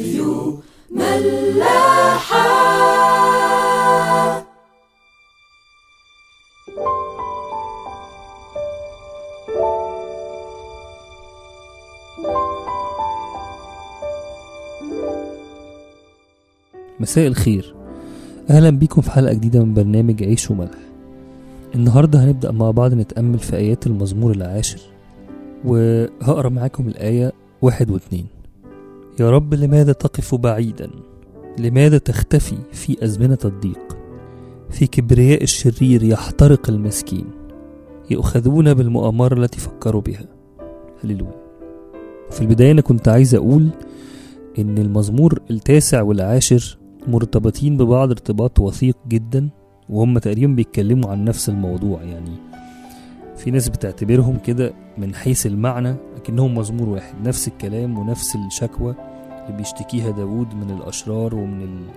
راديو ملاحة. مساء الخير. أهلا بيكم في حلقة جديدة من برنامج عيش وملح. النهاردة هنبدأ مع بعض نتأمل في آيات المزمور العاشر وهقرأ معاكم الآية واحد واتنين يا رب لماذا تقف بعيدا؟ لماذا تختفي في أزمنة الضيق؟ في كبرياء الشرير يحترق المسكين يؤخذون بالمؤامرة التي فكروا بها. هللويا. في البداية أنا كنت عايز أقول إن المزمور التاسع والعاشر مرتبطين ببعض ارتباط وثيق جدا وهم تقريبا بيتكلموا عن نفس الموضوع. يعني في ناس بتعتبرهم كده من حيث المعنى لكنهم مزمور واحد. نفس الكلام ونفس الشكوى اللي بيشتكيها داود من الأشرار ومن ال-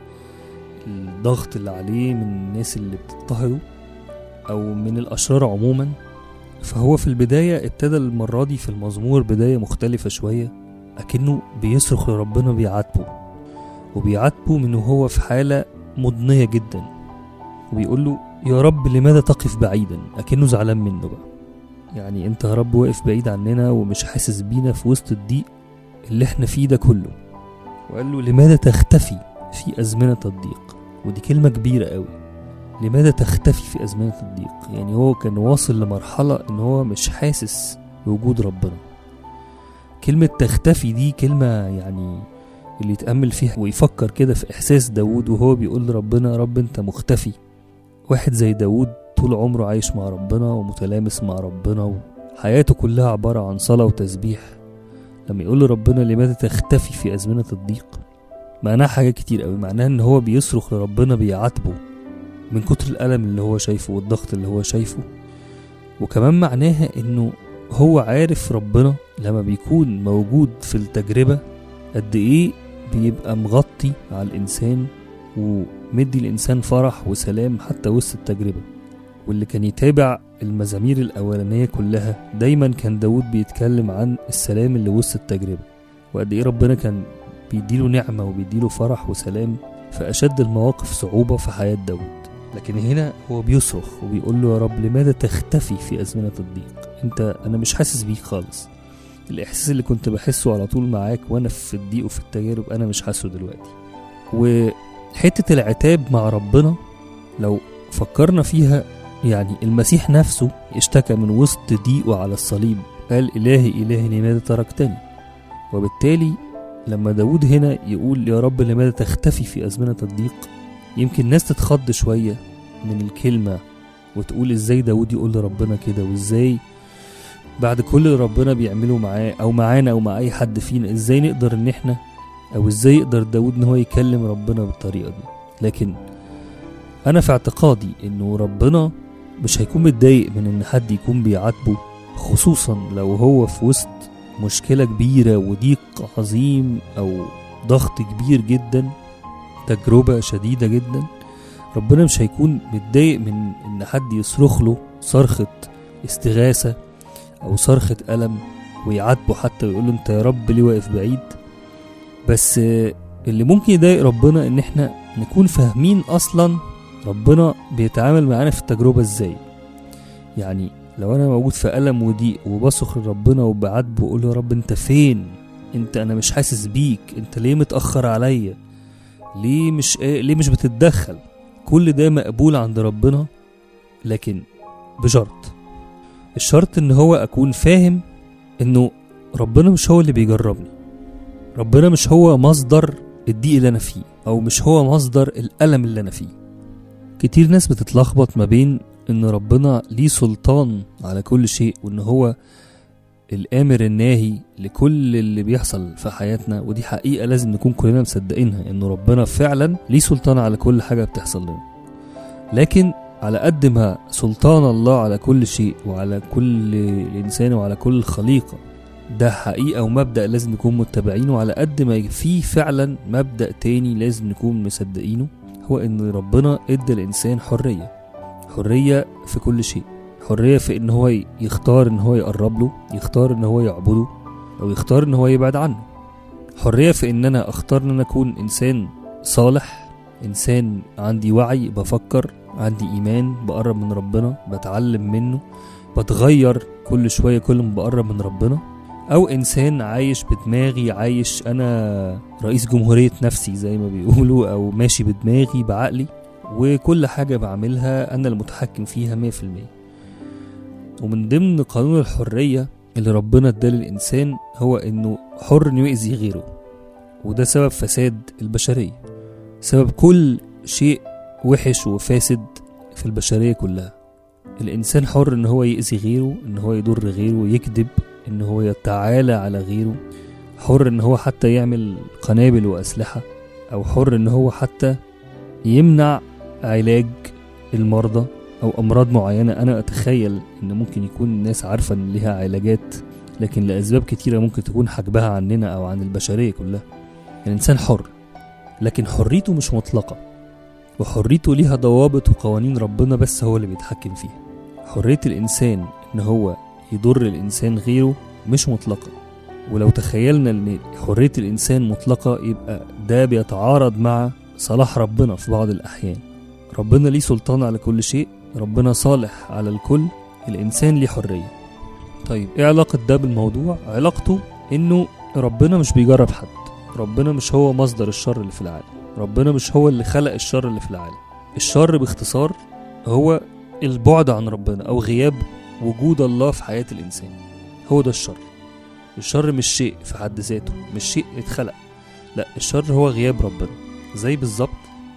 الضغط اللي عليه من الناس اللي بتضطهده أو من الأشرار عموما. فهو في البداية ابتدى المرة دي في المزمور بداية مختلفة شوية أكنه بيصرخ لربنا بيعاتبه وبيعاتبه من وهو في حالة مضنية جدا وبيقول له يا رب لماذا تقف بعيدا؟ أكنه زعلان منه بقى. يعني انت يا رب واقف بعيد عننا ومش حاسس بينا في وسط الضيق اللي إحنا فيه ده كله. وقال له لماذا تختفي في أزمنة الضيق؟ ودي كلمة كبيرة قوي. لماذا تختفي في أزمنة الضيق؟ يعني هو كان واصل لمرحلة إن هو مش حاسس بوجود ربنا. كلمة تختفي دي كلمة يعني اللي يتأمل فيها ويفكر كده في إحساس داود وهو بيقول لربنا رب أنت مختفي. واحد زي داود طول عمره عايش مع ربنا ومتلامس مع ربنا وحياته كلها عبارة عن صلاة وتسبيح. لما يقول لربنا لماذا تختفي في أزمنة الضيق؟ معناها حاجات كتير قوي. معناها إن هو بيصرخ لربنا بيعاتبه من كتر الألم اللي هو شايفه والضغط اللي هو شايفه. وكمان معناها إنه هو عارف ربنا لما بيكون موجود في التجربة قد إيه بيبقى مغطي على الإنسان ومدي الإنسان فرح وسلام حتى وسط التجربة. واللي كان يتابع المزامير الأولانية كلها دايما كان داود بيتكلم عن السلام اللي وسط التجربة. وقد إيه ربنا كان بيديله نعمة وبيديله فرح وسلام في أشد المواقف صعوبة في حياة داود لكن هنا هو بيصرخ وبيقول له يا رب لماذا تختفي في أزمنة الضيق؟ أنت أنا مش حاسس بيك خالص. الإحساس اللي كنت بحسه على طول معاك وأنا في الضيق وفي التجارب أنا مش حاسه دلوقتي. وحتة العتاب مع ربنا لو فكرنا فيها يعني المسيح نفسه اشتكى من وسط ضيقه على الصليب. قال إلهي إلهي لماذا تركتني؟ وبالتالي لما داود هنا يقول يا رب لماذا تختفي في أزمنة الضيق؟ يمكن ناس تتخض شوية من الكلمة وتقول إزاي داود يقول لربنا كده وإزاي بعد كل اللي ربنا بيعمله معاه أو معانا أو مع أي حد فينا إزاي نقدر إن إحنا أو إزاي يقدر داود إن هو يكلم ربنا بالطريقة دي؟ لكن أنا في اعتقادي إنه ربنا مش هيكون متضايق من إن حد يكون بيعاتبه خصوصا لو هو في وسط مشكلة كبيرة وضيق عظيم أو ضغط كبير جدا تجربة شديدة جدا ربنا مش هيكون متضايق من إن حد يصرخ له صرخة استغاثة أو صرخة ألم ويعاتبه حتى ويقول أنت يا رب ليه واقف بعيد؟ بس اللي ممكن يضايق ربنا إن إحنا نكون فاهمين أصلا ربنا بيتعامل معانا في التجربة إزاي؟ يعني لو أنا موجود في ألم وضيق وبصرخ لربنا وبعاتبه له يا رب أنت فين؟ أنت أنا مش حاسس بيك أنت ليه متأخر عليا؟ ليه مش إيه ليه مش بتتدخل؟ كل ده مقبول عند ربنا لكن بشرط. الشرط إن هو أكون فاهم إنه ربنا مش هو اللي بيجربني. ربنا مش هو مصدر الضيق اللي أنا فيه أو مش هو مصدر الألم اللي أنا فيه. كتير ناس بتتلخبط ما بين إن ربنا ليه سلطان على كل شيء وإن هو الآمر الناهي لكل اللي بيحصل في حياتنا ودي حقيقة لازم نكون كلنا مصدقينها إن ربنا فعلا ليه سلطان على كل حاجة بتحصل لنا. لكن على قد ما سلطان الله على كل شيء وعلى كل انسان وعلى كل الخليقة ده حقيقة ومبدأ لازم نكون متبعينه على قد ما في فعلا مبدأ تاني لازم نكون مصدقينه. هو إن ربنا إدى الإنسان حرية حرية في كل شيء حرية في إن هو يختار إن هو يقرب له يختار إن هو يعبده أو يختار إن هو يبعد عنه. حرية في إن أنا أختار إن أنا أكون إنسان صالح إنسان عندي وعي بفكر عندي إيمان بقرب من ربنا بتعلم منه بتغير كل شوية كل ما بقرب من ربنا. أو إنسان عايش بدماغي عايش أنا رئيس جمهورية نفسي زي ما بيقولوا أو ماشي بدماغي بعقلي وكل حاجة بعملها أنا المتحكم فيها مية في المية. ومن ضمن قانون الحرية اللي ربنا اداه للإنسان هو إنه حر إنه يأذي غيره. وده سبب فساد البشرية. سبب كل شيء وحش وفاسد في البشرية كلها. الإنسان حر إن هو يأذي غيره إن هو يضر غيره يكذب. إن هو يتعالى على غيره حر إن هو حتى يعمل قنابل وأسلحة أو حر إن هو حتى يمنع علاج المرضى أو أمراض معينة. أنا أتخيل إن ممكن يكون الناس عارفة إن ليها علاجات لكن لأسباب كتيرة ممكن تكون حجبها عننا أو عن البشرية كلها. الإنسان حر لكن حريته مش مطلقة وحريته ليها ضوابط وقوانين ربنا بس هو اللي بيتحكم فيها. حرية الإنسان إن هو يضر الإنسان غيره مش مطلقة. ولو تخيلنا إن حرية الإنسان مطلقة يبقى ده بيتعارض مع صلاح ربنا في بعض الأحيان. ربنا ليه سلطان على كل شيء ربنا صالح على الكل الإنسان ليه حرية. طيب إيه علاقة ده بالموضوع؟ علاقته إنه ربنا مش بيجرب حد. ربنا مش هو مصدر الشر اللي في العالم. ربنا مش هو اللي خلق الشر اللي في العالم. الشر باختصار هو البعد عن ربنا أو غياب وجود الله في حياة الإنسان. هو ده الشر. الشر مش شيء في حد ذاته مش شيء اتخلق. لا الشر هو غياب ربنا. زي بالظبط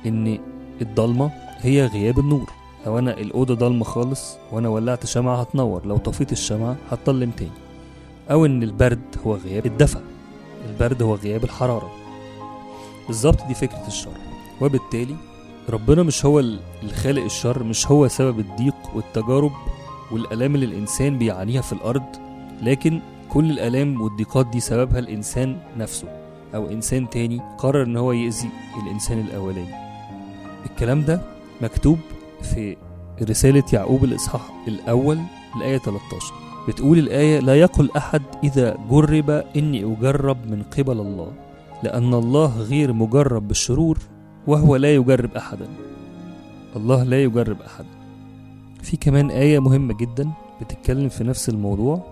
إن الضلمة هي غياب النور. لو أنا الأوضة ضلمة خالص وأنا ولعت شمعة هتنور لو طفيت الشمعة هتضلم تاني. أو إن البرد هو غياب الدفع. البرد هو غياب الحرارة. بالظبط دي فكرة الشر. وبالتالي ربنا مش هو اللي خالق الشر مش هو سبب الضيق والتجارب والألام اللي الإنسان بيعانيها في الأرض لكن كل الألام والضيقات دي سببها الإنسان نفسه أو إنسان تاني قرر إن هو يأذي الإنسان الأولاني. الكلام ده مكتوب في رسالة يعقوب الإصحاح الأول الآية 13 بتقول الآية لا يقل أحد إذا جرب إني أجرب من قبل الله لأن الله غير مجرب بالشرور وهو لا يجرب أحدا. الله لا يجرب أحد في كمان آية مهمة جدا بتتكلم في نفس الموضوع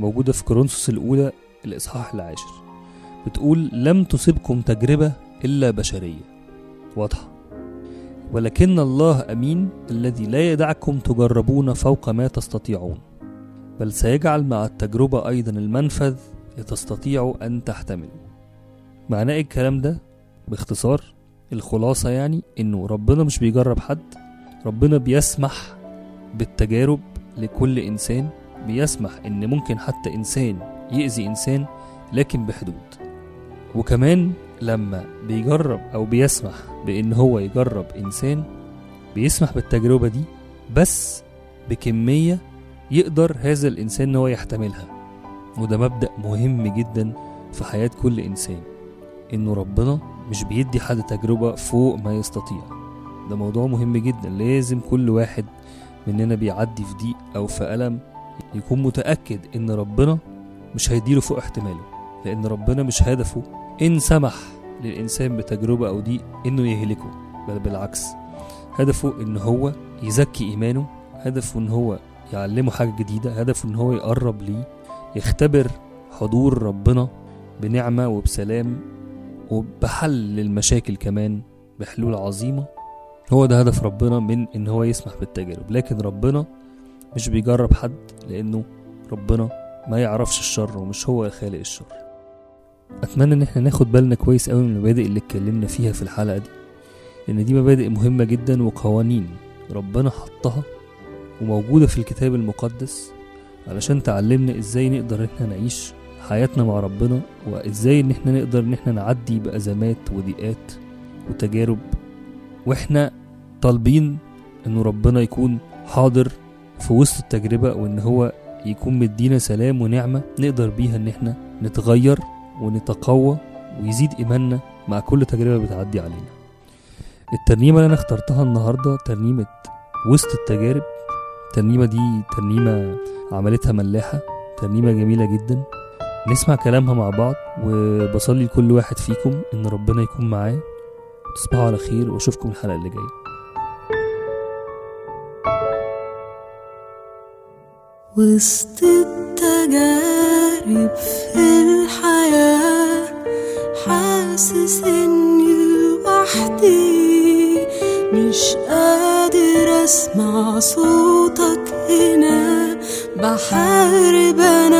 موجودة في كورنثوس الأولى الإصحاح العاشر. بتقول لم تصبكم تجربة إلا بشرية. واضحة. ولكن الله أمين الذي لا يدعكم تجربون فوق ما تستطيعون بل سيجعل مع التجربة أيضا المنفذ لتستطيعوا أن تحتملوا معناه إيه الكلام ده؟ باختصار الخلاصة يعني إنه ربنا مش بيجرب حد ربنا بيسمح بالتجارب لكل إنسان بيسمح إن ممكن حتى إنسان يأذي إنسان لكن بحدود. وكمان لما بيجرب أو بيسمح بإن هو يجرب إنسان بيسمح بالتجربة دي بس بكمية يقدر هذا الإنسان إن هو يحتملها. وده مبدأ مهم جدا في حياة كل إنسان إنه ربنا مش بيدي حد تجربة فوق ما يستطيع. ده موضوع مهم جدا لازم كل واحد مننا بيعدي في ضيق أو في ألم يكون متأكد إن ربنا مش هيديله فوق احتماله لأن ربنا مش هدفه إن سمح للإنسان بتجربة أو ضيق إنه يهلكه بل بالعكس هدفه إن هو يزكي إيمانه هدفه إن هو يعلمه حاجة جديدة هدفه إن هو يقرب ليه يختبر حضور ربنا بنعمة وبسلام وبحل للمشاكل كمان بحلول عظيمة. هو ده هدف ربنا من إن هو يسمح بالتجارب. لكن ربنا مش بيجرب حد لأنه ربنا ما يعرفش الشر ومش هو خالق الشر. أتمنى إن إحنا ناخد بالنا كويس قوي من المبادئ اللي اتكلمنا فيها في الحلقة دي لأن دي مبادئ مهمة جدا وقوانين ربنا حطها وموجودة في الكتاب المقدس علشان تعلمنا إزاي نقدر إن إحنا نعيش حياتنا مع ربنا وإزاي إن إحنا نقدر إن إحنا نعدي بأزمات وضيقات وتجارب. وإحنا طالبين انه ربنا يكون حاضر في وسط التجربة وإن هو يكون مدينا سلام ونعمة نقدر بيها إن إحنا نتغير ونتقوى ويزيد إيماننا مع كل تجربة بتعدي علينا. الترنيمة اللي أنا اخترتها النهاردة ترنيمة وسط التجارب. الترنيمة دي ترنيمة عملتها ملاحة ترنيمة جميلة جدا. نسمع كلامها مع بعض وبصلي لكل واحد فيكم إن ربنا يكون معاه. تصبحوا على خير وأشوفكم الحلقة اللي جاية. وسط التجارب في الحياة حاسس إني لوحدي مش قادر أسمع صوتك هنا. بحارب أنا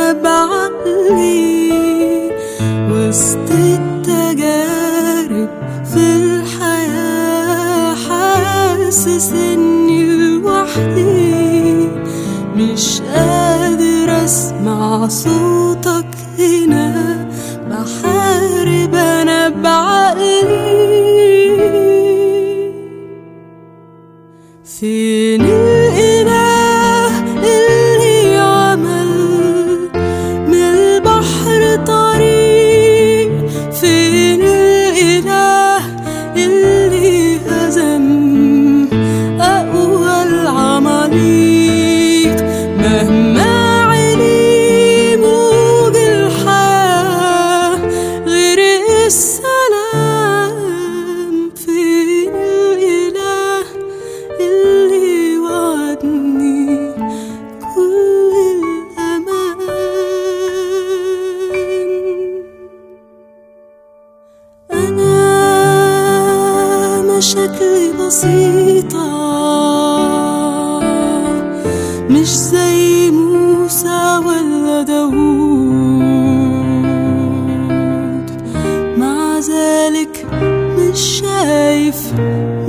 شايف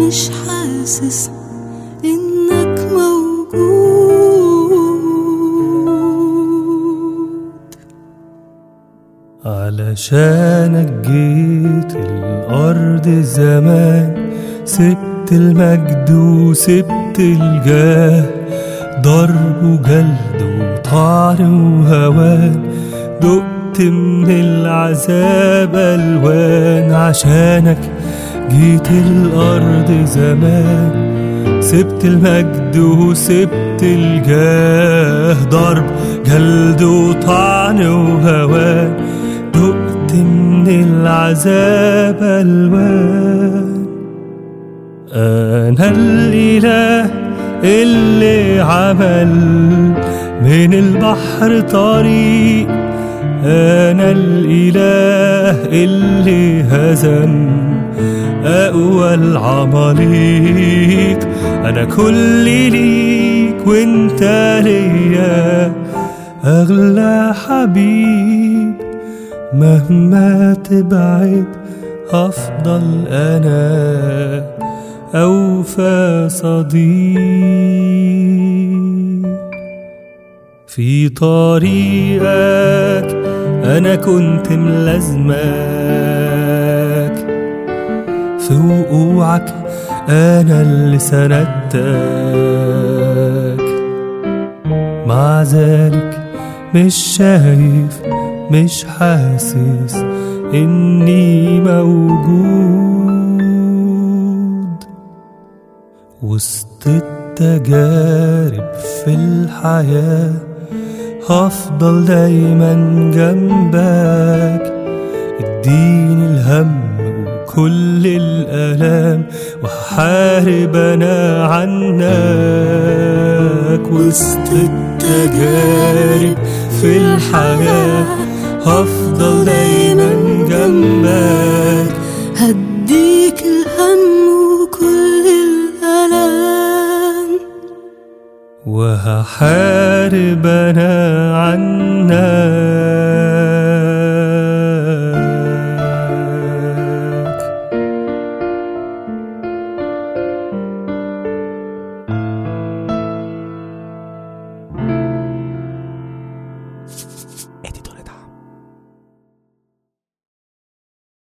مش حاسس إنك موجود؟ علشانك جيت الأرض زمان سبت المجد وسبت الجاه ضرب وجلد وطعن وهوان دقت من العذاب ألوان عشانك جيت الأرض زمان سبت المجد وسبت الجاه ضرب جلد وطعن وهوان دقت من العذاب ألوان. أنا الإله اللي عمل من البحر طريق أنا الإله اللي هزم أقوى العماليق أنا كل ليك وأنت ليا. أغلى حبيب مهما تبعد أفضل أنا. أوفى صديق. في طريقك أنا كنت ملازمك وقوعك أنا اللي سندتك مع ذلك مش شايف مش حاسس إني موجود. وسط التجارب في الحياة هفضل دايما جنبك. اديني الهم وكل الآلام وهحارب أنا عنك وسط التجارب في الحياة هفضل دايما جنبك. هديك الهم وكل الألام. وهحارب أنا عنك